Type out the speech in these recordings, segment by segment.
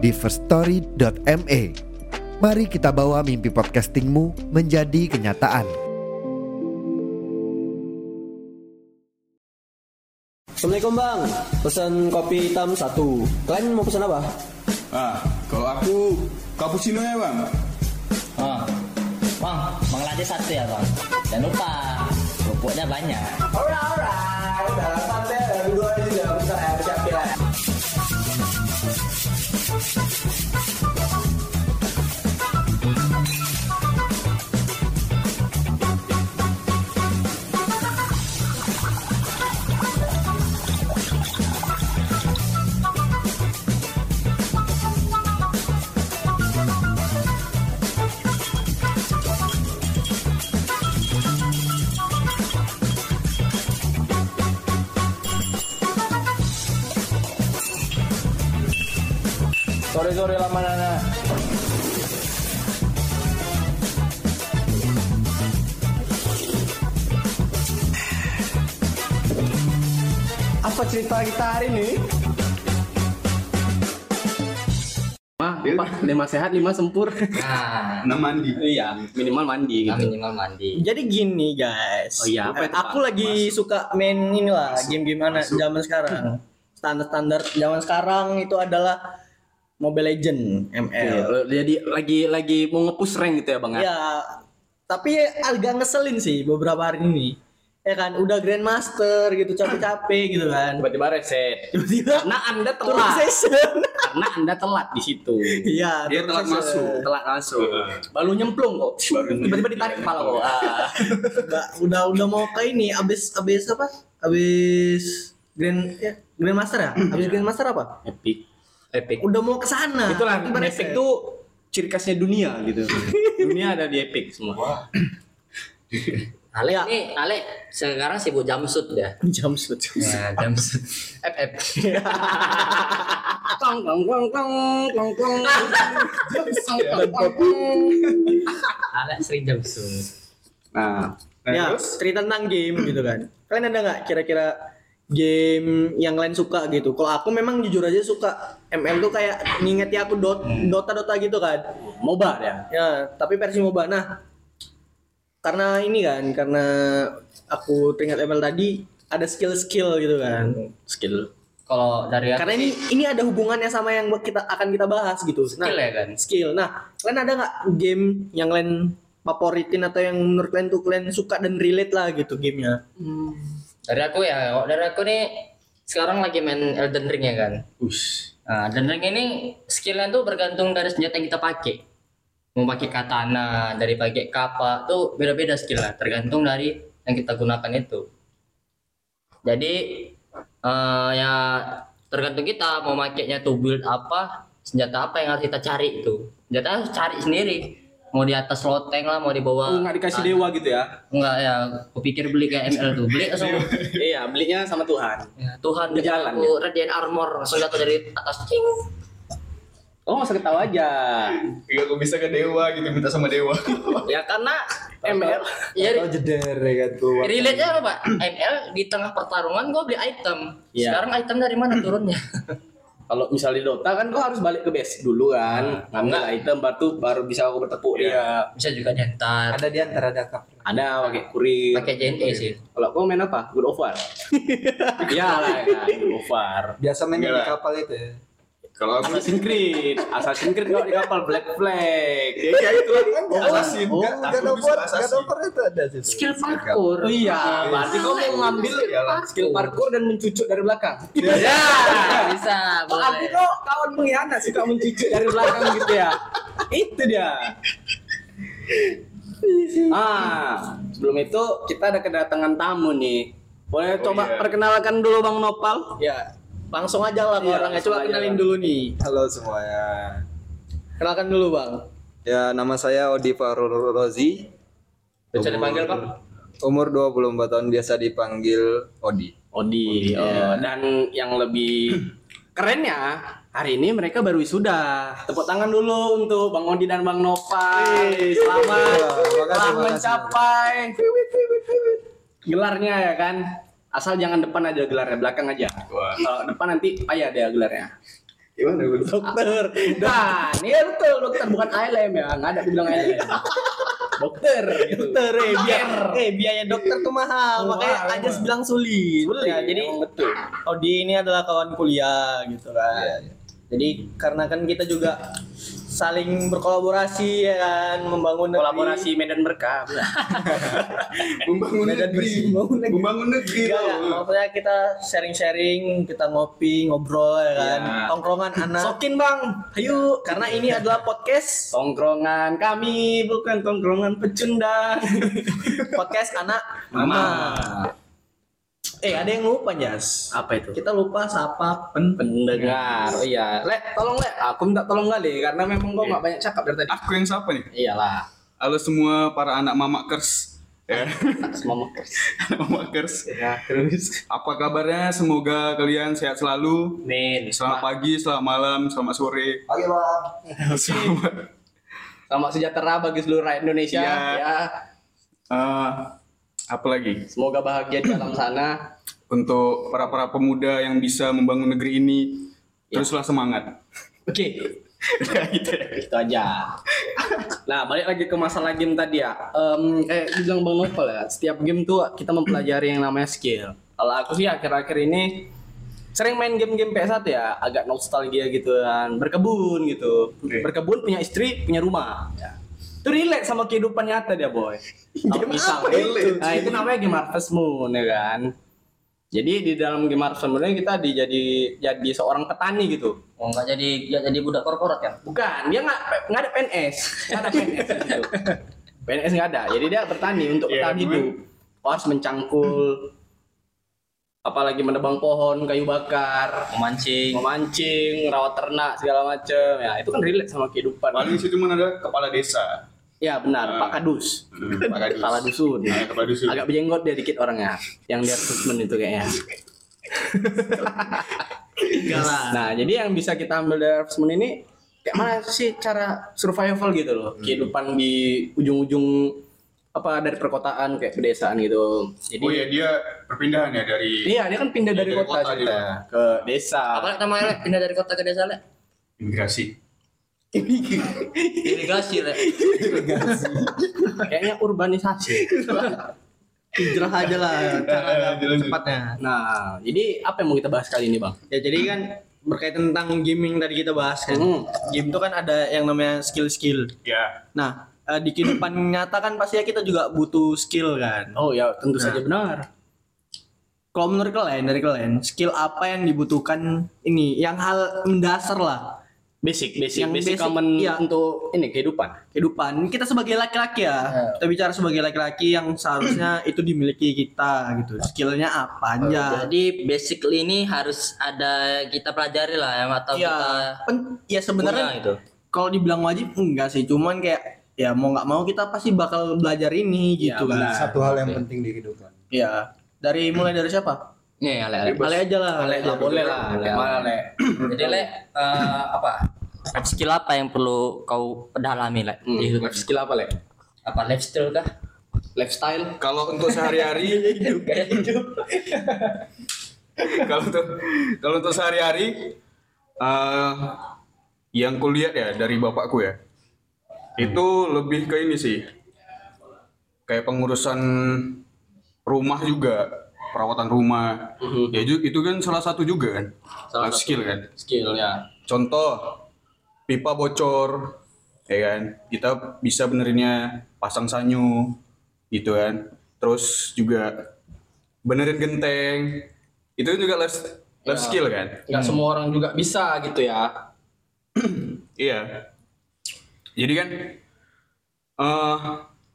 di firstory.me .ma. Mari kita bawa mimpi podcastingmu menjadi kenyataan. Assalamualaikum bang, pesan kopi hitam satu. Kalian mau pesan apa? Ah, kalau aku cappuccino ya bang. Ah, bang, bang aja satu ya bang? Jangan lupa, pupuknya banyak. Ora, ora, udah 8 deh, udah Sore-sore lama nana. Apa cerita kita hari ini? Mah, apa? lima sehat, lima sempur. Nah, Nah mandi. iya, minimal mandi gitu. minimal mandi. Jadi gini guys. Oh iya, apa itu, Aku Pak? lagi suka main inilah game-game mana zaman sekarang. Standar-standar zaman sekarang itu adalah Mobile Legend ML. Iya, Jadi lagi lagi mau ngepush rank gitu ya bang ya? Ya, tapi agak ngeselin sih beberapa hari ini. Ya kan, udah Grandmaster gitu, capek-capek gitu kan. Tiba-tiba reset. Tiba-tiba Karena anda telat. Karena anda telat di situ. Iya, Dia telat session. masuk. Telat langsung. Baru nyemplung kok. Baru Tiba-tiba ditarik kepala kok. Ah. Udah, udah udah mau ke ini abis abis apa? Abis Grand ya, Grandmaster ya? Abis Grandmaster apa? Epic. Epic. Udah mau ke sana. Itulah tiba-tiba Epic tuh ciri khasnya dunia gitu. dunia ada di Epic semua. Ale Ya. ini Ale sekarang sibuk jamsut ya. jam shoot. Ya, jamsut. FF. Tong tong tong tong tong tong. Ale sering jamsut. Nah, nah ya, terus cerita tentang game gitu kan. Kalian ada nggak kira-kira game yang lain suka gitu? Kalau aku memang jujur aja suka ML tuh kayak ngingeti aku dot, Dota Dota gitu kan. MOBA ya. Ya, tapi versi MOBA. Nah, karena ini kan, karena aku teringat ML tadi ada skill-skill gitu kan. Skill. Kalau dari aku Karena ini ini ada hubungannya sama yang kita akan kita bahas gitu. skill ya kan. skill. Nah, kalian ada nggak game yang kalian favoritin atau yang menurut kalian tuh kalian suka dan relate lah gitu gamenya? Dari aku ya, kalau dari aku nih sekarang lagi main Elden Ring ya kan. Ush. Nah, Elden Ring ini skillnya tuh bergantung dari senjata yang kita pakai. Mau pakai katana, dari pakai kapa, tuh beda-beda skillnya, tergantung dari yang kita gunakan itu. Jadi eh, ya tergantung kita mau makainya tuh build apa, senjata apa yang harus kita cari itu. Senjata harus cari sendiri. Mau di atas loteng lah, mau di bawah. Oh, nggak dikasih dewa gitu ya? Enggak ya, aku pikir beli kayak ML tuh. Beli langsung iya, belinya sama Tuhan. ya, Tuhan Di jalan, aku radiant armor langsung jatuh dari atas cing. Oh, masa ketawa aja. Iya, kok bisa ke dewa gitu minta sama dewa. ya karena ML Ya, Oh jeder ya kan tuh. relate nya apa, Pak? ML di tengah pertarungan gua beli item. Iya. Sekarang item dari mana turunnya? kalau misalnya di Dota kan kau harus balik ke base dulu kan. Ngambil item baru baru bisa aku bertepuk dia. Bisa juga nyentar. ada di antara ada cover Ada pakai kurir. Pakai JNE sih. Kalau kau main apa? Good of War. Iya lah, ya, Good of War. biasa main di kapal itu ya Kalau aku Assassin's Creed, Assassin's Creed kalau di kapal Black Flag. ya kayak itu kan assassin. oh God of War God assassin. of War itu ada sih Skill parkour. Oh iya, berarti kau mau ngambil skill parkour dan mencucuk dari belakang. Ya, bisa. Oh, aku Boleh. kok kawan pengkhianat suka mencucuk dari belakang gitu ya. Itu dia. Ah, sebelum itu kita ada kedatangan tamu nih. Boleh Oh, coba iya. perkenalkan dulu Bang Nopal? Ya, langsung aja lah ke Iya, orangnya. Coba kenalin dulu nih. halo semuanya Kenalkan dulu bang. Ya, nama saya Odi Farul Rozi. Bisa dipanggil Pak? Umur 24 tahun biasa dipanggil Odi. Odi. Oh, dan yang lebih kerennya hari ini mereka baru wisuda. Tepuk tangan dulu untuk Bang Odi dan Bang Nova. Selamat Ya, makasih, telah mencapai gelarnya ya kan. Asal jangan depan aja gelarnya, belakang aja. Kalau depan nanti payah dia gelarnya. Gimana gue? Dokter. Nah, ini ya betul dokter bukan ILM ya, nggak ada dibilang ILM. dokter gitu. Dokter eh biaya, eh biaya dokter tuh mahal, Mahal, makanya aja bilang sulit. Sulit, Ya, jadi betul. Odi ini adalah kawan kuliah gitu kan. Jadi karena kan kita juga saling berkolaborasi ya kan, membangun negeri. Kolaborasi Medan Berkah. Membangun negeri. Membangun negeri. Enggak, enggak. tau. maksudnya kita sharing-sharing, kita ngopi, ngobrol ya kan. Iya. Tongkrongan anak. Sokin bang, ayo. Karena ini adalah podcast Tongkrongan kami bukan tongkrongan pecundang. podcast anak mama. Eh, ada yang lupa, Jas. Apa itu? Kita lupa sapa pen Pendengar. Oh iya, Lek, tolong Lek. Aku minta tolong kali karena memang kau nggak banyak cakap dari tadi. Aku yang siapa nih? Iyalah. Halo semua para anak mamakers. Ya, Semua makers. anak mamakers. Ya, terus. Apa kabarnya? Semoga kalian sehat selalu. Nin. Selamat pagi, selamat malam, selamat sore. Oke, Bang. Selamat Selamat sejahtera bagi seluruh rakyat Indonesia. Iya. Ya. eh, apa lagi? Semoga bahagia di alam sana. Untuk para para pemuda yang bisa membangun negeri ini, teruslah semangat. Oke. Udah gitu ya. Itu aja. Nah, balik lagi ke masalah game tadi ya. Em kayak bilang Bang Novel ya, setiap game tuh kita mempelajari yang namanya skill. Kalau aku sih akhir-akhir ini sering main game-game PS1 ya, agak nostalgia gitu kan, berkebun gitu. Oke. Berkebun punya istri, punya rumah. Ya. Itu relate sama kehidupan nyata dia, boy. Game apa itu? Nah, itu namanya game Harvest Moon ya kan. Jadi di dalam game Harvest Moon ini kita dijadi jadi seorang petani gitu. Oh, nggak jadi nggak jadi budak korporat kan? Bukan, dia nggak nggak ada PNS, nggak ada PNS di situ. PNS nggak ada, jadi dia bertani untuk bertahan cuman- hidup. Harus mencangkul, apalagi menebang pohon, kayu bakar, Memancing. memancing, rawat ternak segala macem. Ya itu kan relate sama kehidupan. Paling situ mana ada kepala desa. Ya benar, Ah. Pak Kadus, Hmm, Pak Kadus. kepala dusun. Ah, kepala dusun. Agak berjenggot dia dikit orangnya, yang dia recruitment itu kayaknya. Nah, jadi yang bisa kita ambil dari Moon ini kayak mana sih cara survival gitu loh. Kehidupan di ujung-ujung apa dari perkotaan kayak pedesaan gitu. Jadi Oh ya dia perpindahan ya dari Iya, dia kan pindah dari Dari kota, kota juga ke desa. Apa namanya? Pindah dari kota ke desa Lek? imigrasi. Irigasi Lek. Kayaknya urbanisasi. hijrah aja lah cara cepatnya. Nah, jadi apa yang mau kita bahas kali ini, Bang? Ya jadi kan berkaitan tentang gaming tadi kita bahas kan. Hmm. Game itu kan ada yang namanya skill-skill. Ya. Nah, eh, di kehidupan nyata kan pasti kita juga butuh skill kan. Oh ya, tentu Nah. saja benar. Kalau menurut kalian dari kalian, skill apa yang dibutuhkan ini? Yang hal mendasar lah Basic, basic, Yang basic, basic, common iya. untuk ini kehidupan. kehidupan. Kita sebagai laki-laki ya, kita bicara sebagai laki-laki yang seharusnya itu dimiliki kita gitu. Skillnya apa aja? Jadi basically ini harus ada kita pelajari lah ya atau ya, kita pen- ya sebenarnya itu. kalau dibilang wajib enggak sih, cuman kayak ya mau nggak mau kita pasti bakal belajar ini Iya, gitu kan. benar. Satu hal yang penting di kehidupan. Ya, dari mulai dari siapa? Nih, Ale, Ale. Ale aja lah. Ale, Ale lah, boleh lah. Oke, Mana, Le? Jadi Le, eh, apa? Life skill apa yang perlu kau dalami Le? Hmm, hidup? life skill apa, Le? Apa lifestyle kah? Lifestyle? Kalau untuk sehari-hari Gaya hidup. kalau untuk kalau untuk sehari-hari eh yang kulihat ya dari bapakku ya itu lebih ke ini sih kayak pengurusan rumah juga perawatan rumah. Ya ju- itu kan salah satu juga kan? Salah satu. skill kan? Skill ya. contoh pipa bocor ya kan? Kita bisa benerinnya pasang sanyu gitu kan? Terus juga benerin genteng. Itu juga life, life Ya. skill kan? Nggak semua orang juga bisa gitu ya. iya. Jadi kan eh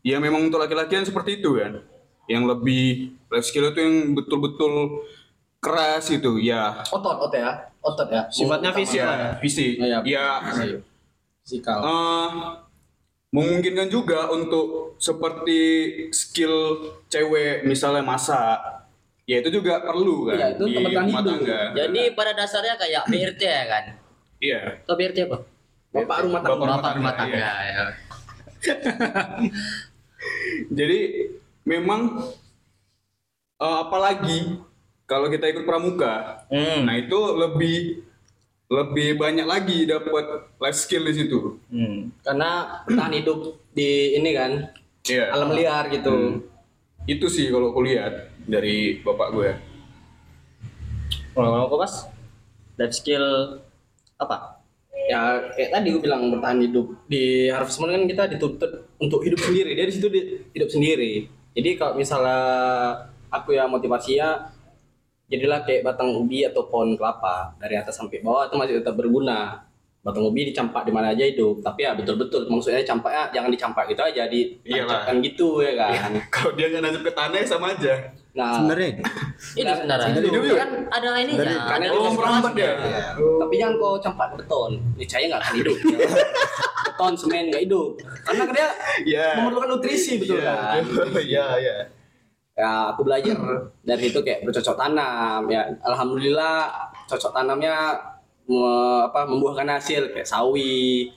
ya memang untuk laki-laki kan seperti itu kan? Yang lebih life skill itu yang betul-betul keras itu ya Otot, otot ya. Otot ya. Sifatnya Utama. fisik ya. ya fisik Iya, ya fisik. Fisikal. eh, memungkinkan juga untuk seperti skill cewek misalnya masak ya itu juga perlu kan Iya, itu di rumah tangga Jadi pada dasarnya kayak BRT ya kan? iya Atau BRT apa? Bapak rumah tangga. Bapak Bapak rumah tangga iya. ya. jadi memang eh, apalagi kalau kita ikut pramuka Hmm. nah itu lebih lebih banyak lagi dapat life skill di situ Hmm. Karena tahan hidup di ini kan iya alam liar gitu. itu sih kalau aku lihat dari bapak gue Kalau kau pas life skill apa? Ya kayak tadi gue bilang bertahan hidup di Harvest Moon kan kita dituntut untuk hidup sendiri. Dia di situ di- hidup sendiri. Jadi kalau misalnya aku ya motivasinya jadilah kayak batang ubi atau pohon kelapa dari atas sampai bawah itu masih tetap berguna. Batang ubi dicampak di mana aja hidup, tapi ya betul-betul maksudnya campaknya jangan dicampak gitu aja ditancapkan gitu ya kan. kalau dia nggak nancap ke tanah ya sama aja Nah, Sebenarnya Ini Nah, sebenarnya. juga. Kan ada ininya. Dari- ada karena oh itu merambat ya tapi jangan kau campak ke beton, niscaya nggak akan hidup. beton, semen nggak hidup, karena dia Iya. memerlukan nutrisi betul kan. Iya, iya. Ya aku belajar dari itu kayak bercocok tanam. Ya alhamdulillah cocok tanamnya me- apa membuahkan hasil kayak sawi,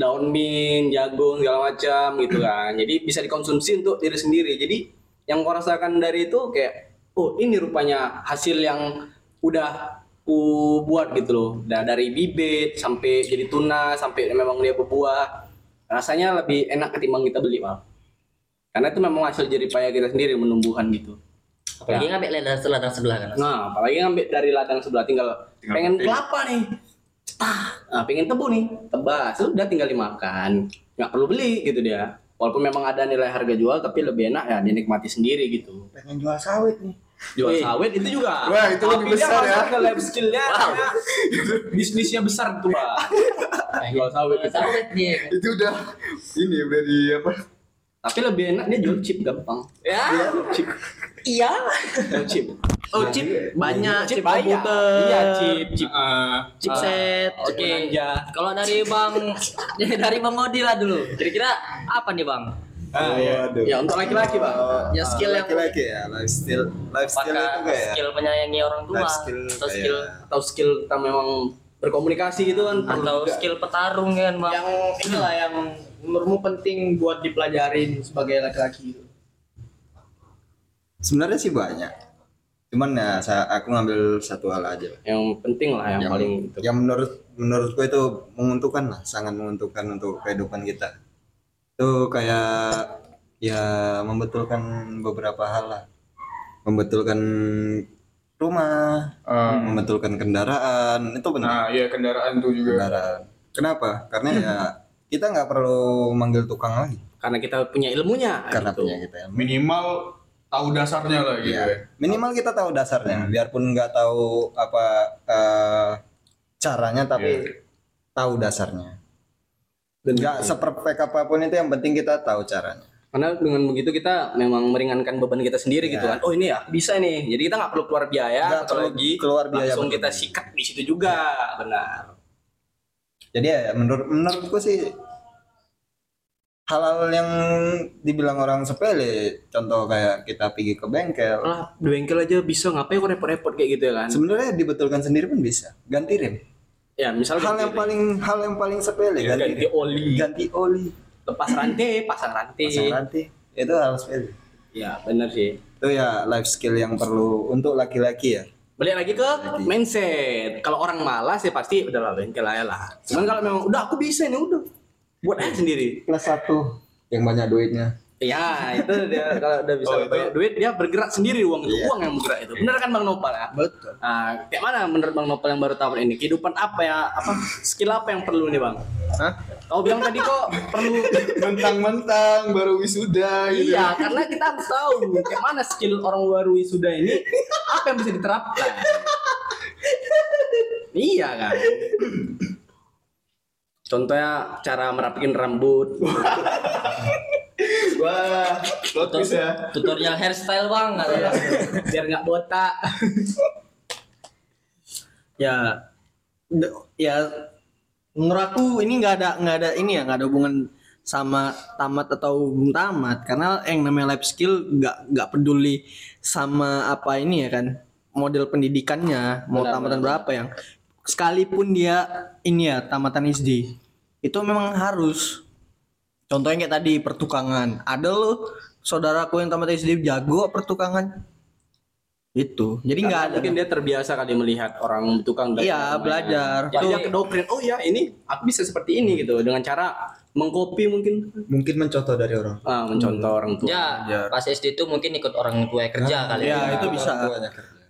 daun mint, jagung segala macam gitu kan. Jadi bisa dikonsumsi untuk diri sendiri. Jadi yang kau rasakan dari itu kayak oh ini rupanya hasil yang udah ku buat gitu loh. Da- dari bibit sampai jadi tuna sampai memang dia berbuah. Rasanya lebih enak ketimbang kita beli, Mal. Karena itu memang hasil jerih payah kita sendiri menumbuhan gitu. Apalagi ngambil ladang ladang sebelah kan. Nah, apalagi ngambil dari ladang sebelah tinggal, Tinggal pengen petik. kelapa nih. Ah, nah, pengen tebu nih, tebas, sudah tinggal dimakan. Nggak perlu beli gitu dia. Walaupun memang ada nilai harga jual, tapi lebih enak ya dinikmati sendiri gitu. pengen jual sawit nih. Jual Wih. sawit itu juga. Wah, itu lebih besar ya. ke life skillnya, bisnisnya besar tuh, Pak. Jual sawit itu. Sawit dia. Itu udah ini udah di apa? Tapi lebih enak dia jual chip gampang. Ya. Chip. Iya. Jual chip. Oh chip banyak chip, banyak. komputer. Iya, chip, chip. Eh, chipset. Oke. Belanja. Kalau dari Bang dari Bang Odi lah dulu. Kira-kira apa nih Bang? Ah, ya. Waduh. ya untuk laki-laki, Pak. Ya skill yang laki-laki ya lifestyle lifestyle itu apakah kayak skill menyayangi orang tua skill atau kayak- skill atau skill kita memang berkomunikasi gitu kan atau skill petarung kan Bang? Yang inilah yang menurutmu penting buat dipelajarin sebagai laki-laki itu. sebenarnya sih banyak. Cuman ya saya aku ngambil satu hal aja. Yang penting lah yang, yang, paling itu yang menurut menurutku itu menguntungkan lah sangat menguntungkan untuk kehidupan kita. Itu kayak ya membetulkan beberapa hal lah. Membetulkan rumah eh, membetulkan kendaraan itu benar. Nah, iya kendaraan tuh juga. kendaraan. Kenapa? Karena ya kita nggak perlu manggil tukang lagi. Karena kita punya ilmunya karena gitu. punya kita ilmu. Minimal tahu dasarnya lah gitu. Iya. ya. minimal kita tahu dasarnya. Biarpun nggak tahu apa eh, caranya tapi tahu dasarnya. Dan nggak seperfect apa pun itu yang penting kita tahu caranya. Karena dengan begitu kita memang meringankan beban kita sendiri gitu kan. Oh ini ya bisa nih. Jadi kita nggak perlu keluar biaya Nggak atau perlu lagi keluar biaya langsung kita sikat di situ juga. Benar jadi ya menurut menurutku sih hal-hal yang dibilang orang sepele contoh kayak kita pergi ke bengkel. Lah di bengkel aja bisa ngapain kok repot-repot kayak gitu ya kan? Sebenarnya dibetulkan sendiri pun bisa ganti rem. Ya misalnya hal yang paling hal yang paling sepele Iya, ganti, ganti rem. oli ganti oli. Lepas rantai pasang rantai. Pasang rantai. Itu hal sepele. Ya benar sih. Itu ya life skill yang perlu untuk laki-laki ya balik lagi ke mindset. Kalau orang malas ya pasti udah lah bengkel aja lah. Cuman kalau memang udah aku bisa nih udah. Buat aja sendiri. Plus satu yang banyak duitnya ya itu dia kalau udah bisa Oh, itu. banyak duit dia bergerak sendiri uang itu Iya. uang yang bergerak itu bener kan bang Nopal ya Betul. nah kayak mana menurut bang Nopal yang baru tahun ini kehidupan apa ya apa skill apa yang perlu nih bang Hah? kau bilang tadi kok perlu Mentang-mentang baru wisuda gitu. iya karena kita harus tahu kayak mana skill orang baru wisuda ini apa yang bisa diterapkan iya kan contohnya cara merapikin rambut. Wah, twist ya. Tutorial hairstyle Bang. Katanya. biar nggak botak. Ya ya menurut aku ini nggak ada nggak ada ini ya nggak ada hubungan sama tamat atau belum tamat. Karena yang namanya life skill nggak nggak peduli sama apa ini ya kan. Model pendidikannya mau tamatan berapa yang sekalipun dia ini ya tamatan SD itu memang harus. Contohnya kayak tadi pertukangan. Ada loh saudaraku yang tamat SD jago pertukangan. Itu. Jadi nggak ada. mungkin dia terbiasa kali melihat orang tukang dan Iya, belajar. Jadi Tuh. dia kedoktrin oh ya ini aku bisa seperti ini gitu. Dengan cara mengkopi mungkin. Mungkin mencontoh dari orang. ah, mencontoh orang tua. Ya, pas SD itu mungkin ikut orang tua kerja kali ya. itu bisa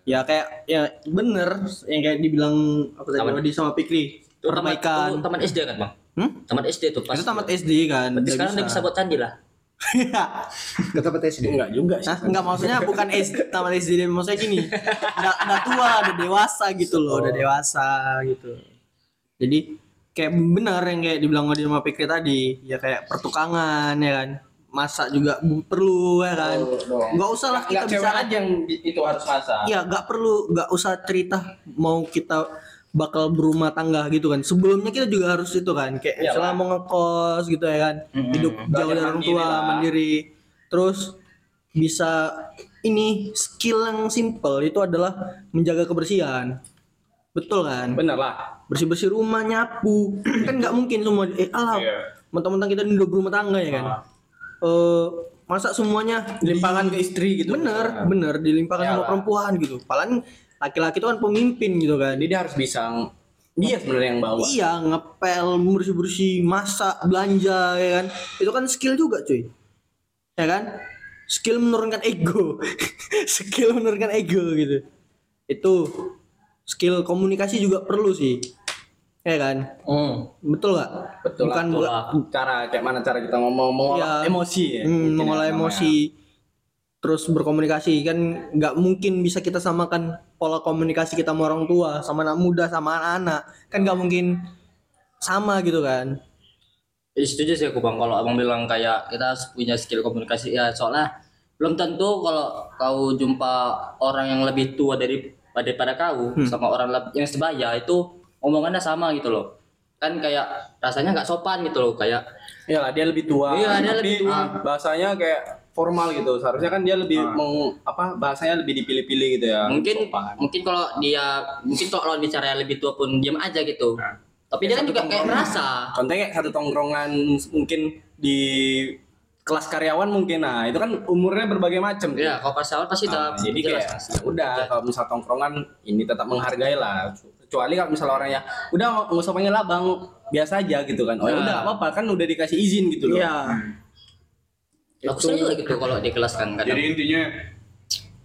ya kayak ya bener yang kayak dibilang apa tadi Taman. Wadi sama Pikri Itu perbaikan tamat SD kan bang? Hmm? Tamat SD tuh pas. itu tamat SD kan Berarti udah sekarang udah bisa buat candi lah. Ke tempat SD. enggak juga sih Nah, enggak maksudnya bukan SD, tamat SD maksudnya gini. Udah, udah tua, udah dewasa gitu loh, udah dewasa gitu. Jadi kayak benar yang kayak dibilang sama Pikri tadi, ya kayak pertukangan ya kan. Masak juga perlu ya kan. Enggak usah lah kita bicara aja yang itu harus masak Iya, nggak perlu, nggak usah cerita mau kita bakal berumah tangga gitu kan. Sebelumnya kita juga harus itu kan, kayak Iyalah. misalnya mau ngekos gitu ya kan, hidup jauh dari orang tua, lah. mandiri. Terus bisa ini skill yang simple itu adalah menjaga kebersihan. Betul kan? bener lah Bersih bersih rumah nyapu kan nggak mungkin semua eh alah Iya. mentang-mentang kita hidup berumah tangga ya kan. Eh masa semuanya limpahkan ke istri gitu? Bener bener dilimpahkan sama Iyalah. perempuan gitu. Paling laki-laki itu kan pemimpin gitu kan. Jadi dia harus bisa dia sebenarnya yang bawa. Iya ngepel bersih bersih masak belanja ya kan. Itu kan skill juga cuy. Ya kan? Skill menurunkan ego. Skill menurunkan ego gitu. Itu skill komunikasi juga perlu sih ya kan Hmm. betul nggak betul bukan betul lah. cara kayak mana cara kita ngomong mengolah Iya. emosi ya Hmm, mungkin mengolah ya emosi terus berkomunikasi kan nggak mungkin bisa kita samakan pola komunikasi kita sama orang tua sama anak muda sama anak-anak kan nggak mungkin sama gitu kan Ya, setuju sih aku bang. Kalau abang bilang kayak kita punya skill komunikasi ya soalnya belum tentu kalau kau jumpa orang yang lebih tua dari daripada kau sama orang yang sebaya itu omongannya sama gitu loh. Kan kayak rasanya nggak sopan gitu loh kayak Iyalah, dia lebih tua Iya, dia tapi, lebih tua. ah, bahasanya kayak formal gitu seharusnya kan dia lebih meng, apa bahasanya lebih dipilih-pilih gitu ya mungkin sopan. mungkin kalau dia mungkin kalau bicara lebih tua pun diam aja gitu. Tapi dia kan juga kayak merasa. contohnya kayak satu tongkrongan mungkin di kelas karyawan mungkin nah itu kan umurnya berbagai macam. Ya, kalau pas awal pasti Ah, udah jadi jelas, kayak ya udah kalau misal tongkrongan ini tetap menghargai lah kecuali kalau misal orangnya udah nggak usah panggil abang biasa aja gitu kan oh ya Nah. udah apa apa kan udah dikasih izin gitu loh iya Aku setuju gitu kalau di kelas kan kadang. Jadi intinya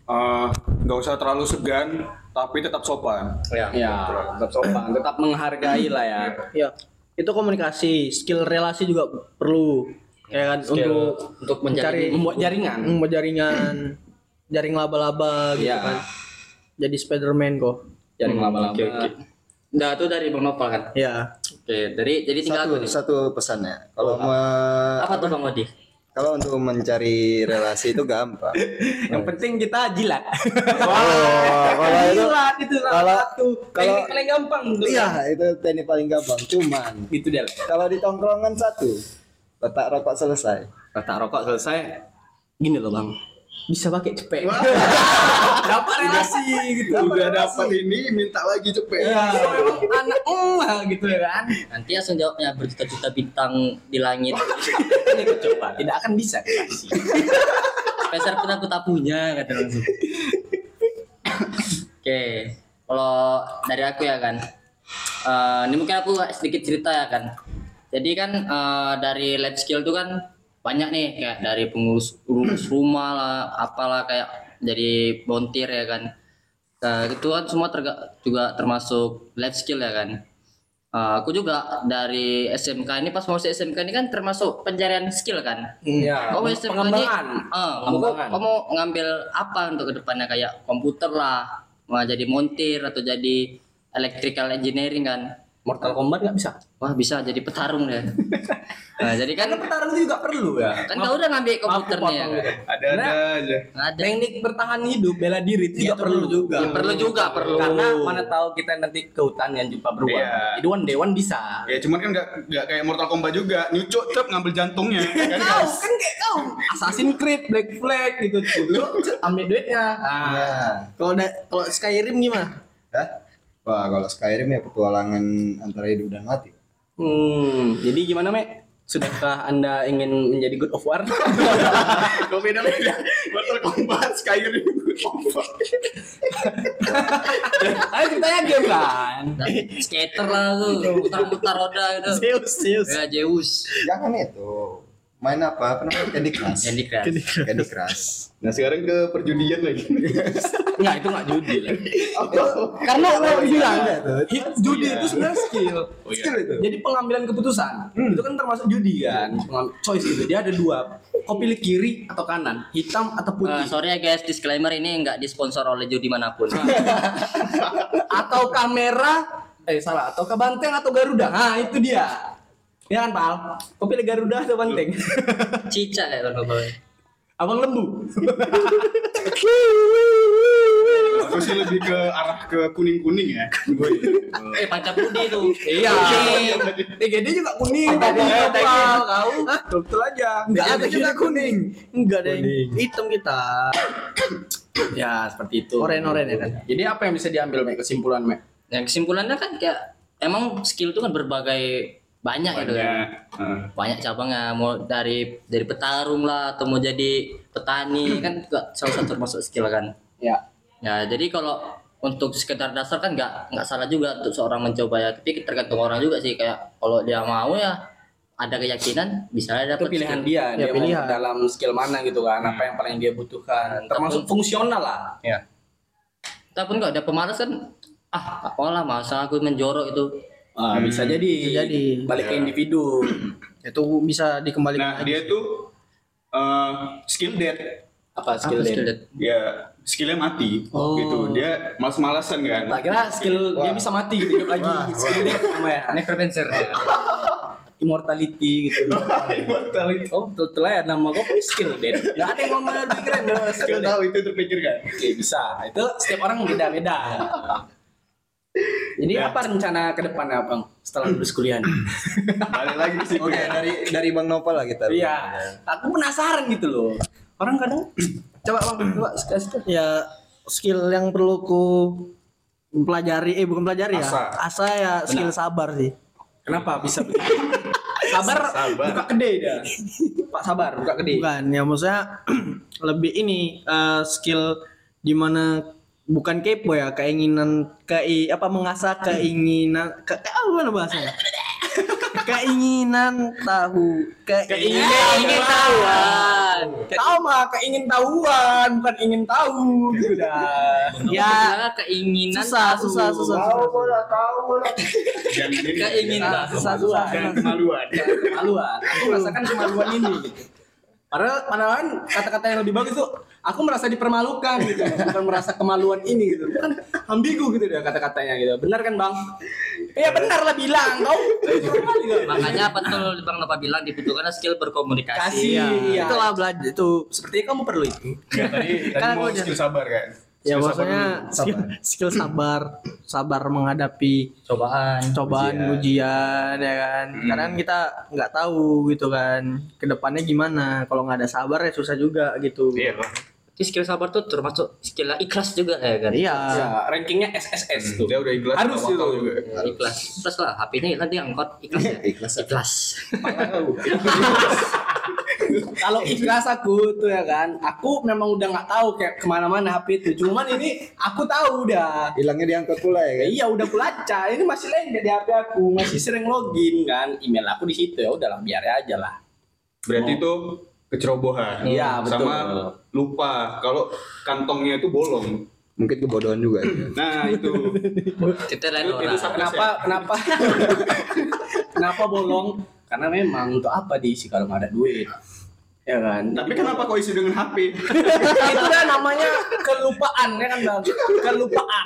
eh, nggak usah terlalu segan, tapi tetap sopan. ya. ya tetap sopan tetap menghargai lah ya ya itu komunikasi skill relasi juga perlu ya kan Skill untuk untuk mencari membuat jaringan membuat jaringan jaring laba-laba gitu Iya. kan jadi Spiderman kok jaring laba-laba Oke, oke. Nah, itu dari Bang Nopal kan. ya Oke, dari jadi tinggal Satu, aku nih. satu pesannya. Kalau mau Apa tuh Bang Odi? kalau untuk mencari relasi itu gampang. yang penting kita jilat Oh, kalau itu jilat itu salah kalau- satu kalau- paling, paling gampang iya itu teknik paling gampang. Cuman gitu deh kalau di tongkrongan satu letak rokok selesai. letak rokok selesai gini loh bang bisa pakai cepet dapat relasi gitu Udah dapat ini, minta lagi cepet. Iya, memang anak emak gitu ya kan. Nanti langsung jawabnya berjuta-juta bintang di langit. Ini coba, tidak akan bisa dikasih. Peser pun aku tak punya kata langsung. Oke, kalau dari aku ya kan. Eh, ini mungkin aku sedikit cerita ya kan. Jadi kan eh, dari life skill itu kan banyak nih kayak dari pengurus urus rumah lah, apalah kayak jadi bontir ya kan. Nah, itu kan semua terga- juga termasuk life skill ya kan. Eh, aku juga dari SMK ini pas masuk SMK ini kan termasuk pencarian skill kan. Iya, Kamu SMK ini, pengembangan. eh, kamu, Pengembangan. kamu ngambil apa untuk ke depannya kayak komputer lah, mau jadi montir atau jadi electrical engineering kan? Mortal Kombat nggak bisa. Wah bisa jadi petarung deh. Nah, jadi kan petarung itu juga perlu ya. kan kau udah ngambil komputernya ya. kan? gitu. Ada-ada aja. Ada. Teknik bertahan hidup bela diri itu juga perlu juga. Ya, perlu juga perlu. Karena mana tahu kita nanti ke hutan yang jumpa beruang. Iya. Jadi one day one bisa. Ya cuman kan nggak nggak kayak Mortal Kombat juga. Nyucuk cep ngambil jantungnya. kan Kau kan kayak kau Assassin's Creed, Black Flag gitu. Lu ambil duitnya. Ah. Nah, Kalau da- kalau Skyrim gimana? Hah? Wah, kalau Skyrim ya petualangan antara hidup dan mati. Hmm, jadi gimana, Mek? Sudahkah Anda ingin menjadi God of War? Kok beda-beda. Mortal Kombat, Skyrim, Kombat. Ayo ceritanya game kan. Skater lah tuh, putar-putar roda gitu. Zeus, Zeus. Ya Zeus. Jangan itu. Main apa? Apa namanya? Candy Crush. Candy Crush. Candy Crush. Nah sekarang ke perjudian lagi. Enggak, itu enggak judi lah. Karena lo bilang hit- judi itu sebenarnya skill. Oh, iya. Skill itu. Jadi pengambilan keputusan itu kan termasuk judi kan. Choice itu dia ada dua. Kau pilih kiri atau kanan, hitam atau putih. sorry ya guys, disclaimer ini nggak disponsor oleh judi mana pun. atau kamera eh salah atau ke banteng atau garuda nah itu dia ya kan pal kau pilih garuda atau banteng Cica ya boleh. abang lembu. Aku sih lebih ke arah ke kuning-kuning ya. Eh panca budi tuh. iya. TGD juga kuning. Tadi pal kau betul aja. Enggak ada kita kuning. Enggak ada yang hitam kita. ya seperti itu. Oren-oren ya kan. jadi apa yang bisa diambil Mek kesimpulan Mek? Yang kesimpulannya kan kayak emang skill itu kan berbagai banyak gitu kan. Banyak. Nah, Banyak cabangnya mau dari dari petarung lah atau mau jadi petani kan juga salah satu termasuk skill kan. ya Ya jadi kalau untuk sekedar dasar kan nggak nggak salah juga untuk seorang mencoba ya. Tapi tergantung orang juga sih kayak kalau dia mau ya ada keyakinan bisa itu dapat pilihan skill. dia Ya, dia pilihan. mau dalam skill mana gitu kan apa yang paling dia butuhkan termasuk fungsional lah Ya. Ataupun nggak ada pemalas kan ah tak lah masa aku menjorok itu Ah, bisa jadi Bisa jadi. balik ke individu Itu bisa dikembalikan. Nah dia tuh eh, skill dead. apa skill Apa skill that? Ya skillnya mati. Gitu. Dia malas-malasan kan. tak kira skill dia bisa mati gitu hidup lagi skill dia apa ya Necromancer. immortality gitu Immortality. oh betul betul ya nama gue pun skill dead nggak ada yang ngomong lebih keren skill Gak dead tahu itu terpikirkan. oke bisa itu setiap orang beda beda jadi Ya. apa rencana ke depannya bang setelah lulus kuliah nih? Balik lagi situ Oke, dari dari Bang Nopal lah kita. iya aku penasaran gitu loh orang kadang coba bang coba sekali sekali ya skill yang perlu ku pelajari eh bukan pelajari ya Asa. asa ya skill sabar sih kenapa bisa begitu sabar, Sabar. buka kedai dia pak sabar buka kedai bukan ya maksudnya lebih ini eh, skill di mana bukan kepo ya keinginan kei apa mengasah keinginan ke, ke- apa mana bahasanya keinginan tahu keinginan ingin tahuan. tahu mah keingin tahuan bukan ingin tahu gitu dah ya keinginan susah tahu. susah susah susah Dan ini Keinginan. susah susah dan kemaluan. kemaluan aku merasakan kemaluan ini gitu. Padahal padahal kan kata-kata yang lebih bagus tuh aku merasa dipermalukan gitu bukan merasa kemaluan ini gitu kan ambigu gitu dia kata-katanya gitu benar kan bang iya benar lah bilang kau Makanya betul Bang Nova bilang dibutuhkan skill berkomunikasi. kasih iya. itulah belajar itu seperti kamu perlu itu Ya, tadi tadi Kan mau skill sabar kan. Ya Skill sabar maksudnya dulu. skill, skill sabar sabar menghadapi Cobaan. cobaan ujian ya kan kadang kita nggak tahu gitu kan ke depannya gimana kalau nggak ada sabar ya susah juga gitu Iya lah. Tapi skill sabar tuh termasuk skill ikhlas juga ya kan. iya ya rankingnya SSS tuh Dia udah ikhlas Harus itu. juga. Ikhlas. Ikhlas lah. HP-nya nanti angkot ikhlas ya. Ikhlas. Ikhlas. kalau ikhlas aku tuh ya kan aku memang udah nggak tahu kayak ke mana-mana HP itu cuman ini aku tahu udah Hilangnya diangkat pula ya kan? iya udah kulaca ini masih lengket di HP aku masih sering login kan email aku di situ ya udahlah biar aja lah Berarti itu kecerobohan. Iya, betul. Sama lupa kalau kantongnya itu bolong. Mungkin kebodohan juga. ya. Nah, itu. Kita lain Itu orang. kenapa kenapa kenapa bolong karena memang untuk apa diisi kalau nggak ada duit ya kan Tapi kenapa kau isi dengan HP? itu dah namanya kelupaan ya kan bang kelupaan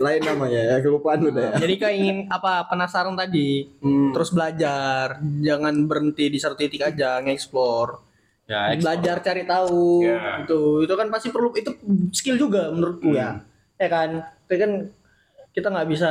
Lain namanya ya, kelupaan udah ya. Jadi kayak ingin apa penasaran tadi, Hmm. terus belajar, jangan berhenti di satu titik aja, nge-explore. Ya, belajar cari tahu Ya. itu itu kan pasti perlu itu skill juga menurutku ya ya kan tapi kan kita nggak bisa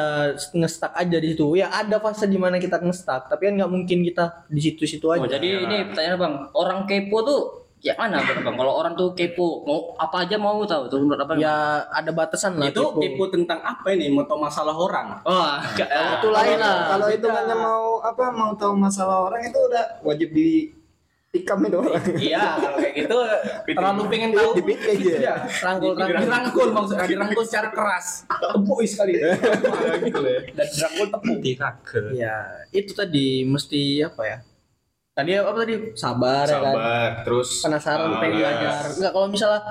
ngestak aja di situ. Ya ada fase di mana kita ngestak tapi kan nggak mungkin kita di situ-situ aja. Oh, jadi ini pertanyaan bang, orang kepo tuh ya mana Bang? bang? Kalau orang tuh kepo, mau apa aja mau tahu tuh menurut apa? ya ada batasan lah itu kepo. tentang apa ini? Mau tahu masalah orang? Wah, itu lain lah. Kalau itu hanya mau apa mau tahu masalah orang itu udah wajib di tikam itu orang. iya kalau kayak gitu terlalu pengen tahu. Dipit aja. Iya. rangkul rangkul dirangkul maksudnya dirangkul secara keras. Tepuk sekali. Gitu ya. Dan dirangkul tepuk ya itu tadi mesti apa ya? Tadi apa tadi? Sabar, ya kan? Sabar, terus penasaran pengen ya. belajar. Enggak kalau misalnya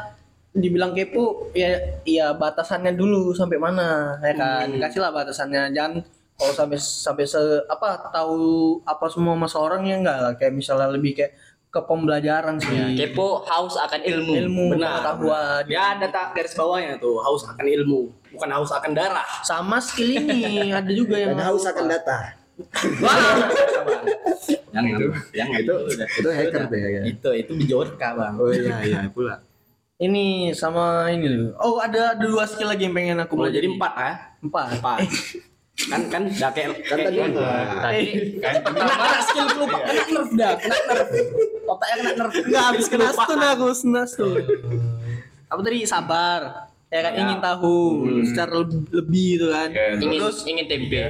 dibilang kepo ya ya batasannya dulu sampai mana ya kan? Kasihlah batasannya. Jangan kalau sampai sampai se apa tahu apa semua masa orang ya enggak lah. Kayak misalnya lebih kayak ke pembelajaran sih. Kepo haus akan ilmu. ilmu Benar. pengetahuan. ya ada tak garis bawahnya tuh haus akan ilmu bukan haus akan darah. Sama skill ini ada juga yang Dan haus akan data. yang itu yang Itu itu hacker deh ya. itu itu Bjorka bang. Oh iya iya pula. ini sama ini loh. Oh ada ada dua skill lagi yang pengen aku oh, belajar jadi empat ya empat. Empat kan kan udah kayak Kan tadi dua. Tadi kena kena skill lupa kena nerf dah kena nerf otaknya kena nerf Enggak habis kena stun aku, kena stun. Apa tadi sabar. Ya kan ingin tahu secara leb- lebih itu kan. Ya, ingin Terus ingin tempe.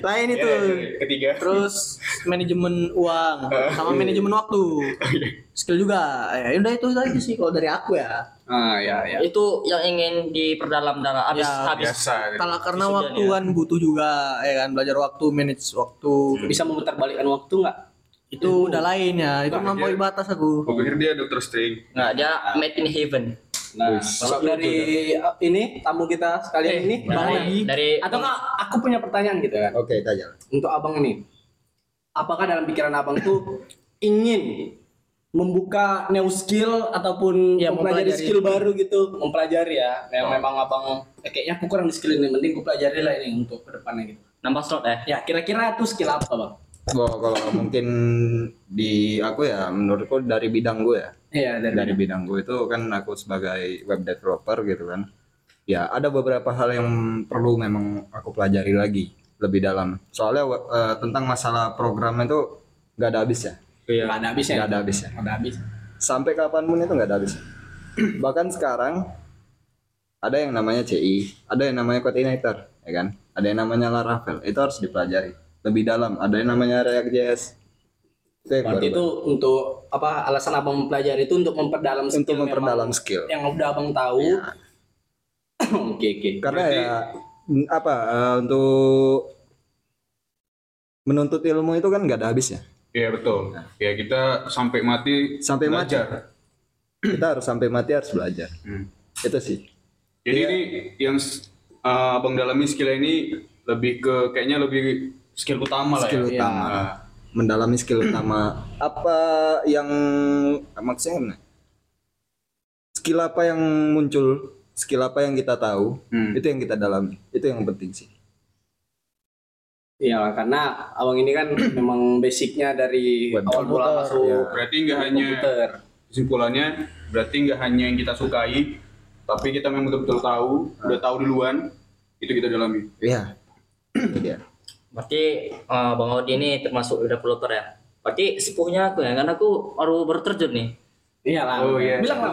Lain itu. Ya, ketiga. Terus manajemen uang sama manajemen waktu. Skill juga. Ya udah itu aja sih kalau dari aku ya. Ah ya ya Itu yang ingin diperdalam dalam habis Ya, habis Biasa. gitu. Kalau karena Wisuda waktu ya. kan butuh juga ya kan belajar waktu, manage waktu. bisa memutar balikkan waktu nggak Itu udah lain ya. Itu melampaui batas aku. Aku pikir dia dokter String. Nggak, dia made in heaven. nah kalau dari uh, ini tamu kita sekalian ini Bang Dari, dari atau nggak aku punya pertanyaan gitu kan Oke, tanya. untuk abang ini apakah dalam pikiran abang tuh ingin membuka new skill ataupun Ya, mempelajari mempelajari. skill baru gitu mempelajari ya yang memang abang eh, kayaknya aku kurang di skill ini mending aku pelajari lah ini untuk ke depannya gitu nambah slot ya. ya kira-kira itu skill apa bang Oh, kalau mungkin di aku ya menurutku dari bidang gue ya. iya Dari bidang gue itu kan aku sebagai web developer gitu kan. Ya, ada beberapa hal yang perlu memang aku pelajari lagi lebih dalam. Soalnya eh, tentang masalah program itu nggak ada habisnya. nggak ada habisnya Nggak ada habisnya. nggak ada habis sampai kapan pun itu nggak ada habis. Bahkan sekarang ada yang namanya CI, ada yang namanya coordinator, ya kan? Ada yang namanya Laravel, itu harus dipelajari lebih dalam. Ada yang namanya React.js. Itu yang berarti baru- itu untuk apa alasan abang mempelajari itu untuk memperdalam skill untuk memperdalam memang skill. yang udah abang tahu oke oke Karena ya mm, apa eh, untuk menuntut ilmu itu kan nggak ada habisnya. Iya betul. Ya kita sampai mati Sampai mati. belajar. Kita harus sampai mati harus belajar. Hmm. Itu sih. Jadi ini yang uh, abang dalami skill ini lebih ke kayaknya lebih skill utama lah Skill ya. utama. Nah, Mendalami skill utama. Apa yang maksudnya gimana? Skill apa yang muncul? Skill apa yang kita tahu? Hmm. Itu yang kita dalami. Itu yang penting sih. Iya, karena abang ini kan memang basicnya dari Web awal mula masuk ya. berarti nggak hanya komputer. kesimpulannya berarti nggak hanya yang kita sukai, tapi kita memang betul-betul tahu, udah tahu duluan, itu kita dalami. Iya. Dia. Berarti eh, Bang Odi ini termasuk developer ya. Berarti sepuhnya aku ya, karena aku baru baru terjun nih. Iya lah. Oh, iya. Bilang lah.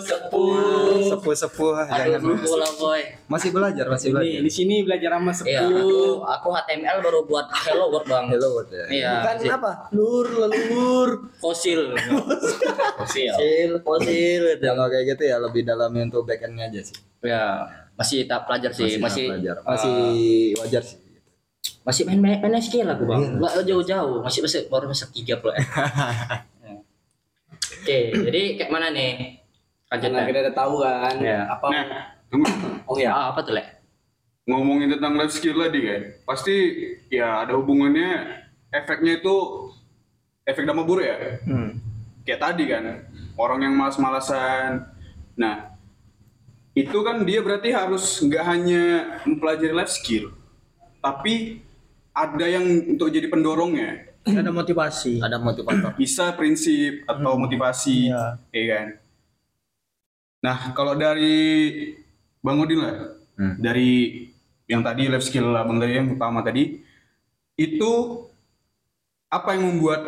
Sepuh, sepuh, sepuh. Aduh, jangan lupa lah boy. Masih belajar, masih Ini belajar. di sini belajar sama Iya, aku, sepuh. aku HTML baru buat Hello World Bang. Hello World ya. Iya. Bukan si- apa? Lur, lelur. Fosil. Fosil. Fosil, fosil. Kalau kayak gitu ya lebih dalamnya untuk backendnya aja sih. Ya, masih tahap pelajar sih, masih tahap belajar. masih wajar sih. masih main main, main skill aku bang, nggak jauh-jauh, masih masih baru masih tiga pula. Oke, jadi kayak mana nih? Karena Lanjutnya. kita udah tahu kan Iya. apa Nah. Oh ya. Ah, apa tuh lek? ngomongin tentang life skill tadi kan, pasti ya ada hubungannya efeknya itu efek dampak buruk ya. Kayak tadi kan, orang yang malas-malasan. Nah, itu kan dia berarti harus nggak hanya mempelajari life skill, tapi ada yang untuk jadi pendorongnya. Ada motivasi. ada motivator Bisa prinsip atau motivasi, Iya. ya kan? Nah, kalau dari Bang Odin lah, Hmm. dari yang tadi life skill abang tadi yang utama tadi, itu apa yang membuat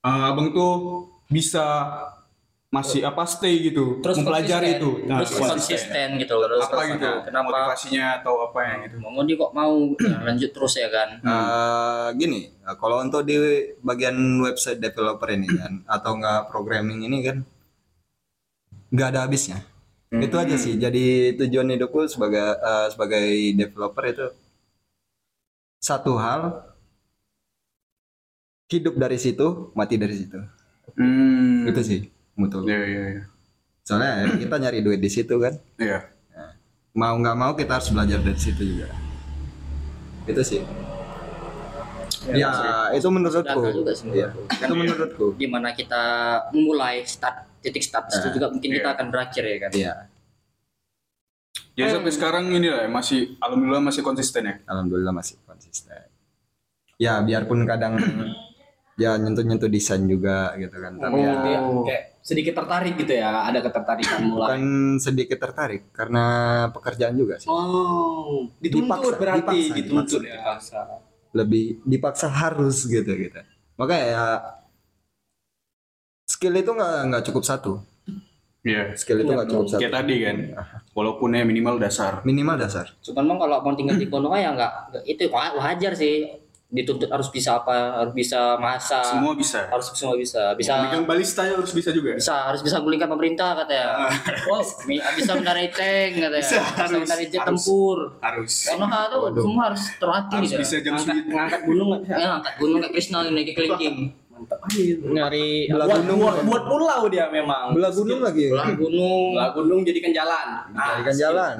uh, abang tuh bisa masih apa stay gitu, terus mempelajari itu, Nah, terus konsisten. gitu terus apa gitu, kenapa? motivasinya atau apa yang gitu. Bang Odi kok mau? Ya, lanjut terus ya kan. Eh, gini kalau untuk di bagian website developer ini kan atau enggak programming ini kan nggak ada habisnya. Itu aja sih. Jadi tujuan hidupku sebagai eh, sebagai developer itu satu hal hidup dari situ mati dari situ. Hmm. itu sih mutu Iya, iya, iya. soalnya ya, kita nyari duit di situ kan. Iya. mau nggak mau kita harus belajar dari situ juga. Itu sih. Ya, itu menurutku. juga sih Iya, itu menurutku. gimana kita memulai start titik start itu juga mungkin kita iya. akan berakhir ya kan. Iya. Jadi sampai sekarang ini lah masih alhamdulillah masih konsisten ya. alhamdulillah masih konsisten. Ya biarpun kadang ya nyentuh-nyentuh desain juga gitu kan tapi ya Berarti ya, kayak sedikit tertarik gitu ya, ada ketertarikan mulai. bukan sedikit tertarik karena pekerjaan juga sih Oh, dituntut Dipaksa, berarti dipaksa, dituntut dipaksa. ya. lebih dipaksa harus gitu gitu makanya ya skill itu nggak nggak cukup satu Iya. skill itu nggak cukup satu Kayak tadi kan. Walaupun ya minimal dasar. minimal dasar cuman bang kalau mau tinggal di Konoha ya nggak itu wa- wajar sih dituntut harus bisa apa harus bisa masak. Semua bisa. harus semua bisa. Bisa Megang balista ya harus bisa juga. bisa harus bisa gulingkan pemerintah katanya. Oh bisa mendarai tank katanya. Bisa, bisa, harus, mendarai jet harus. tempur. Harus. Konoha tuh semua harus terlatih Harus gitu bisa jam Ngangkat, ngangkat gunung nggak bisa. ya angkat gunung kayak Krishna ini kayak kelingking. Mantap. Aja itu. Nyari Belah Buat, gunung. buat, buat pulau dia memang. belah gunung lagi belah gunung. Belah gunung jadikan jalan. Nah, jadikan jalan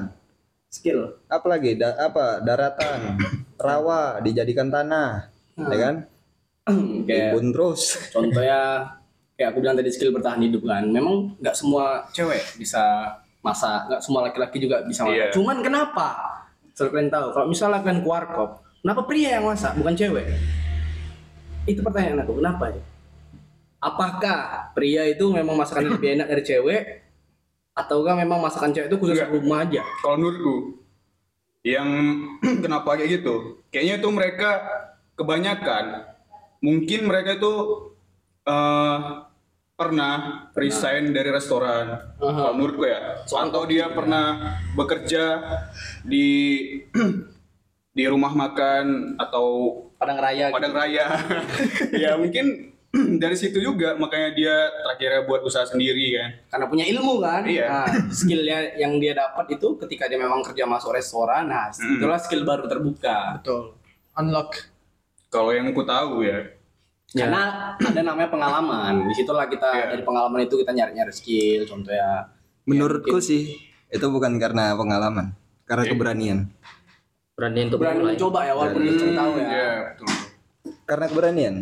skill. apa lagi da- apa daratan. Rawa dijadikan tanah. Ya kan? Kayak terus. contohnya kayak aku bilang tadi skill bertahan hidup kan. Memang nggak semua cewek bisa masak nggak semua laki-laki juga bisa masak Iya. cuman kenapa? Soal kalian tahu kalau misalnya kalian warkop kenapa pria yang masak bukan cewek? Itu pertanyaan aku kenapa? Ya apakah pria itu memang masakannya lebih enak dari cewek ataukah memang masakan cewek itu khusus Enggak. rumah aja Kalau menurutku yang kenapa kayak gitu? Kayaknya itu mereka kebanyakan mungkin mereka itu eh, pernah resign dari restoran. Kalau menurutku ya. Atau dia pernah bekerja di di rumah makan atau padang raya gitu. padang raya. ya mungkin dari situ juga makanya dia terakhirnya buat usaha sendiri kan. karena punya ilmu kan Iya. nah, skillnya yang dia dapat itu ketika dia memang kerja masuk restoran nah Hmm. itulah skill baru terbuka betul. Unlock. Kalau yang ku tahu ya, karena ada namanya pengalaman di situlah kita Iya. dari pengalaman itu kita nyari nyari skill contohnya menurutku sih itu bukan karena pengalaman karena keberanian berani untuk berani mencoba ya walaupun belum tahu ya ya betul. karena keberanian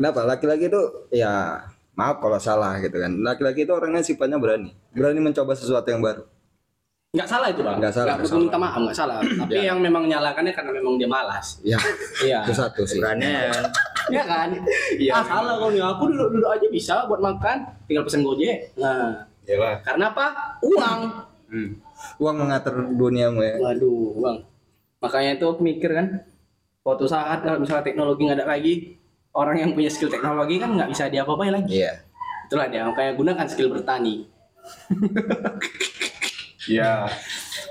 kenapa? Laki-laki itu ya maaf kalau salah gitu kan. Laki-laki itu orangnya sifatnya berani. Berani mencoba sesuatu yang baru. Nggak salah itu bang Nggak salah, nggak perlu minta maaf nggak salah. Tapi yang memang nyalakannya karena memang dia malas. Ya. Iya. Itu satu sih. Berani. Iya kan? Iya, ah salah kalau nih aku duduk duduk aja bisa buat makan tinggal pesen gojek. Nah. Yalah. karena apa? Uang. Hmm. uang mengatur duniamu ya Waduh, bang. Makanya itu aku mikir kan, suatu saat kalau misalnya teknologi nggak ada lagi, orang yang punya skill teknologi kan nggak bisa diapa-apain lagi. iya Itulah dia, makanya gunakan skill bertani. Ya,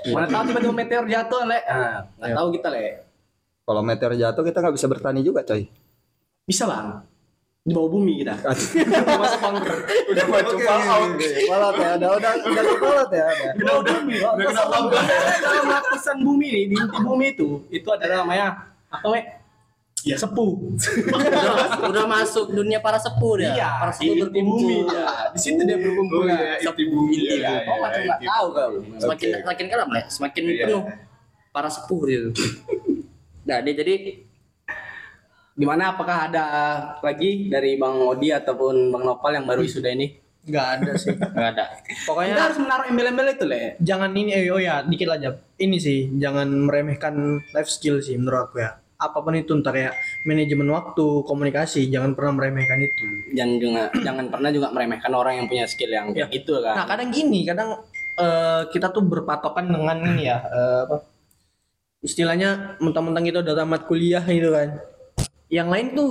Mana tahu tiba-tiba meteor jatuh, le. Ah, nggak tahu kita, le. kalau meteor jatuh kita nggak bisa bertani juga coy Bisa bang. Di bawah bumi kita. Masuk bunker. udah maju out. Palat ya, udah udah udah kepalat ya. Di bawah bumi. Udah kena lambang. Dalam lapisan bumi nih, di inti bumi itu, itu ada namanya apa, le? Ya sepuh. udah, udah masuk dunia para sepuh ya Iya, para di sepuh inti bumi. berkumpul Ya. Di situ dia berkumpul. Oh iya, inti bumi. Inti Iya, bumi. Oh, iya, macam nggak inti tahu kau. semakin Oke. semakin kalam Le. semakin Iya. penuh para sepuh gitu nah dia jadi Gimana apakah ada lagi dari Bang Odi ataupun Bang Nopal yang baru sudah ini? nggak ada sih nggak ada pokoknya Kita harus menaruh embel-embel itu le. jangan ini eh, oh ya dikit aja ini sih jangan meremehkan life skill sih menurut aku ya apa pun itu ntar ya manajemen waktu komunikasi jangan pernah meremehkan itu. Jangan juga jangan pernah juga meremehkan orang yang punya skill yang kayak gitu kan. nah kadang gini kadang eh, kita tuh berpatokan dengan ini ya eh, apa istilahnya mentang-mentang kita udah tamat kuliah gitu kan. Yang lain tuh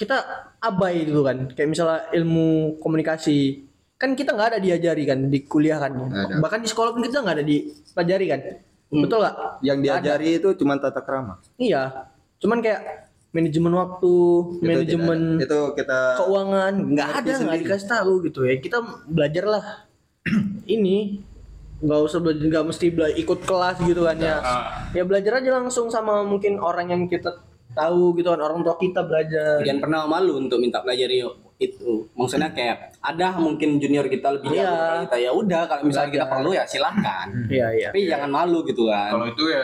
kita abai gitu kan. Kayak misalnya ilmu komunikasi kan kita nggak ada diajari kan di kuliah kan. Ada. bahkan di sekolah pun kita nggak ada dipelajari kan. Betul nggak? Yang diajari itu cuma tata krama. Iya, cuman kayak manajemen waktu, Itu manajemen tidak itu kita keuangan nggak ada, nggak sendiri. dikasih tahu gitu ya. Kita belajar lah. Ini nggak usah belajar, nggak mesti bela- ikut kelas gitu kan ya. Ya belajar aja langsung sama mungkin orang yang kita tahu gitu kan, orang tua kita belajar. Jangan pernah malu untuk minta pelajari itu. Maksudnya kayak ada mungkin junior kita lebih jago dari kita ya udah kalau misalnya kita perlu ya silahkan. Iya iya. Tapi jangan malu gitu kan. Kalau itu ya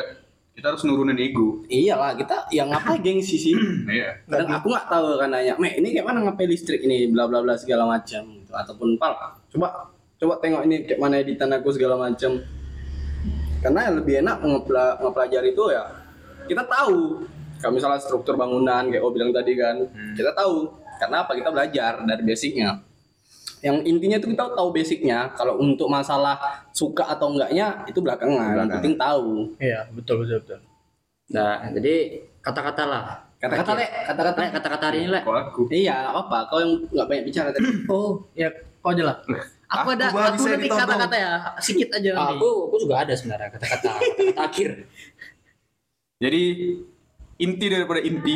kita harus nurunin ego. Iyalah kita yang ngapa gengsi sih. Iya. Kadang aku nggak tahu kan nanya, "Mek, ini kayak mana ngapain listrik ini bla bla bla segala macam." gitu. Ataupun pal, coba coba tengok ini kayak mana editan aku segala macam. Karena yang lebih enak ngepla, ngepelajari itu ya kita tahu. Kalau misalnya struktur bangunan kayak oh bilang tadi kan, kita tahu. Karena apa? Kita belajar dari basicnya. Yang intinya itu kita tahu basicnya. Kalau untuk masalah suka atau enggaknya itu belakangan. Yang penting tahu. Iya betul betul betul. nah jadi kata-kata lah Kata-kata le, kata-kata. Le, kata-kata hari ini le Kalau aku. Iya, apa-apa. Kau yang nggak banyak bicara tadi. Oh ya kau aja lah. Aku ada Aku nanti kata-kata ya sedikit aja nanti. aku aku juga ada sebenarnya kata-kata kata akhir Jadi inti daripada inti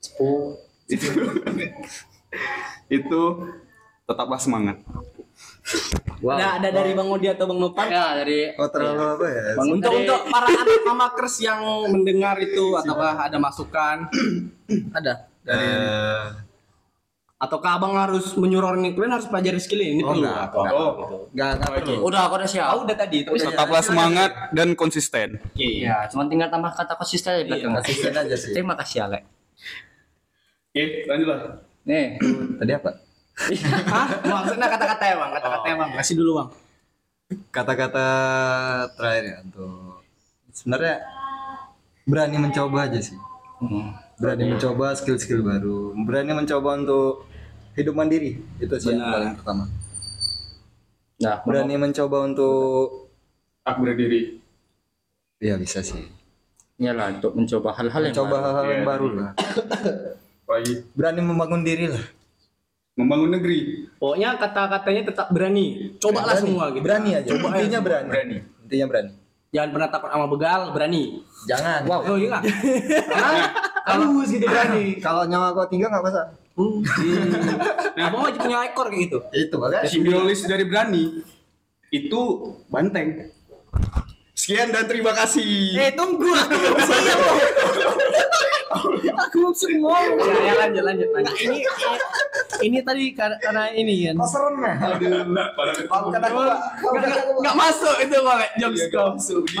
sepuluh itu itu tetaplah semangat. wow Ada ada dari Bang Odi atau Bang Nopal? ya dari Oh terlalu apa ya? Untuk Dari- untuk para anak mamakers yang mendengar itu ataukah ada masukan Ada. Eh, ataukah Abang harus menyuruh orang ini kalian harus pelajari skill ini Oh, dulu enggak. atau apa Oh. gitu. Enggak enggak perlu. udah aku udah siap Ah, udah tadi tapi Tetaplah semangat dan konsisten. Oke. ya cuma tinggal tambah kata konsisten di belakang Konsisten aja sih. terima kasih Ale Oke, lanjutlah. nih Tadi apa? Hah? Maksudnya kata-kata ya Bang, kata-kata ya Bang. Kasih dulu Bang. Kata-kata terakhir ya untuk sebenarnya berani mencoba aja sih. Hmm. Berani mencoba skill-skill baru. Berani mencoba untuk hidup mandiri. Itu sih yang paling pertama. nah Berani mencoba untuk Aku berdiri. ya bisa sih. iyalah untuk mencoba hal-hal yang Coba baru. hal-hal yang Iya. baru lah. Berani membangun diri lah. Membangun negeri. Pokoknya kata-katanya tetap berani. Cobalah Berani. semua gitu. Berani aja. Coba Intinya semua. berani. Berani. Intinya berani. Jangan pernah takut sama begal, berani. Jangan. Wow. Oh iya? Halus gitu berani. Kalau nyawa kau tinggal nggak masalah. Hmm. Abang wajib punya ekor kayak gitu. Itu makanya. Simbiolis dari berani itu banteng. Sekian dan terima kasih. Eh tunggu aku belum siap loh. aku belum semua. Ya, ya lanjut lanjut lanjut. ini ini tadi karena, ini kan. ya. Pak. Maafkan aku, Pak. Nggak masuk itu kok, Le. jokes Iya, kau.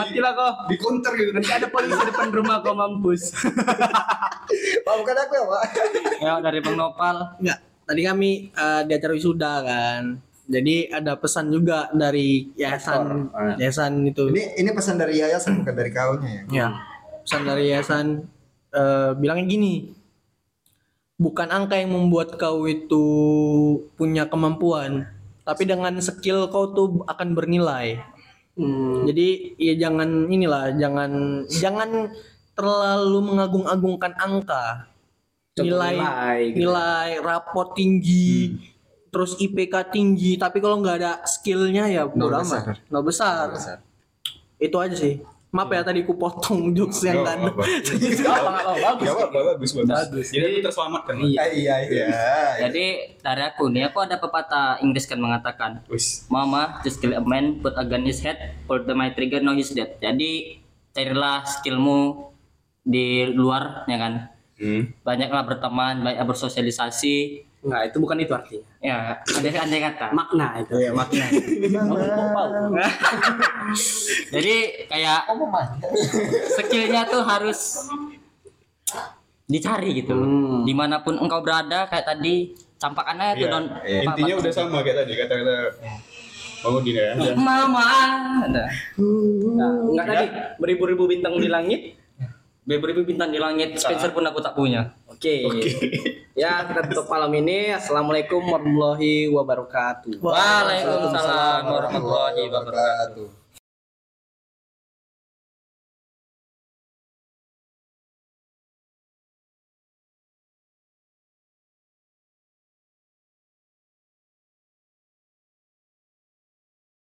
Matilah kau. Di counter gitu. Nanti ada polisi depan rumah kau mampus. Maafkan aku ya Pak. ya dari Bang Nopal. Enggak. Tadi kami eh, di acara wisuda kan. Jadi ada pesan juga dari yayasan yayasan itu. Ini ini pesan dari yayasan bukan dari kaunya ya. Ya. Pesan dari yayasan eh, bilangnya gini. Bukan angka yang membuat kau itu punya kemampuan, tapi dengan skill kau tuh akan bernilai. Hmm. Jadi ya jangan inilah, jangan jangan terlalu mengagung-agungkan angka. Nilai nilai, gitu. nilai raport tinggi, terus IPK tinggi, tapi kalau nggak ada skillnya ya bodo Nol amat. besar. Nol besar. Besar. Itu aja sih. Maaf ya tadi ku potong jokes yang nggak bagus. Gak apa bagus bagus. Jadi aku terselamatkan. Iya iya iya. jadi dari aku nih aku ada pepatah Inggris kan mengatakan. Mama, the skill a man put a gun in his head, for the my trigger no he's dead. Jadi carilah skillmu di luar ya kan. Hmm. Banyaklah berteman, banyak bersosialisasi. Nah itu bukan itu artinya. Ya, ada andai kata. Makna itu. Iya makna. Jadi kayak skillnya tuh harus dicari gitu. Hmm. Di mana pun engkau berada kayak tadi campakannya itu Iya. non Iya. Intinya udah sama kayak tadi kata-kata Bang Udin ya. mama Nah, enggak tadi beribu-ribu bintang di langit. Beribu bintang di langit Spencer pun aku tak punya Oke. ya, kita tutup malam ini. Assalamualaikum warahmatullahi wabarakatuh. Waalaikumsalam warahmatullahi wabarakatuh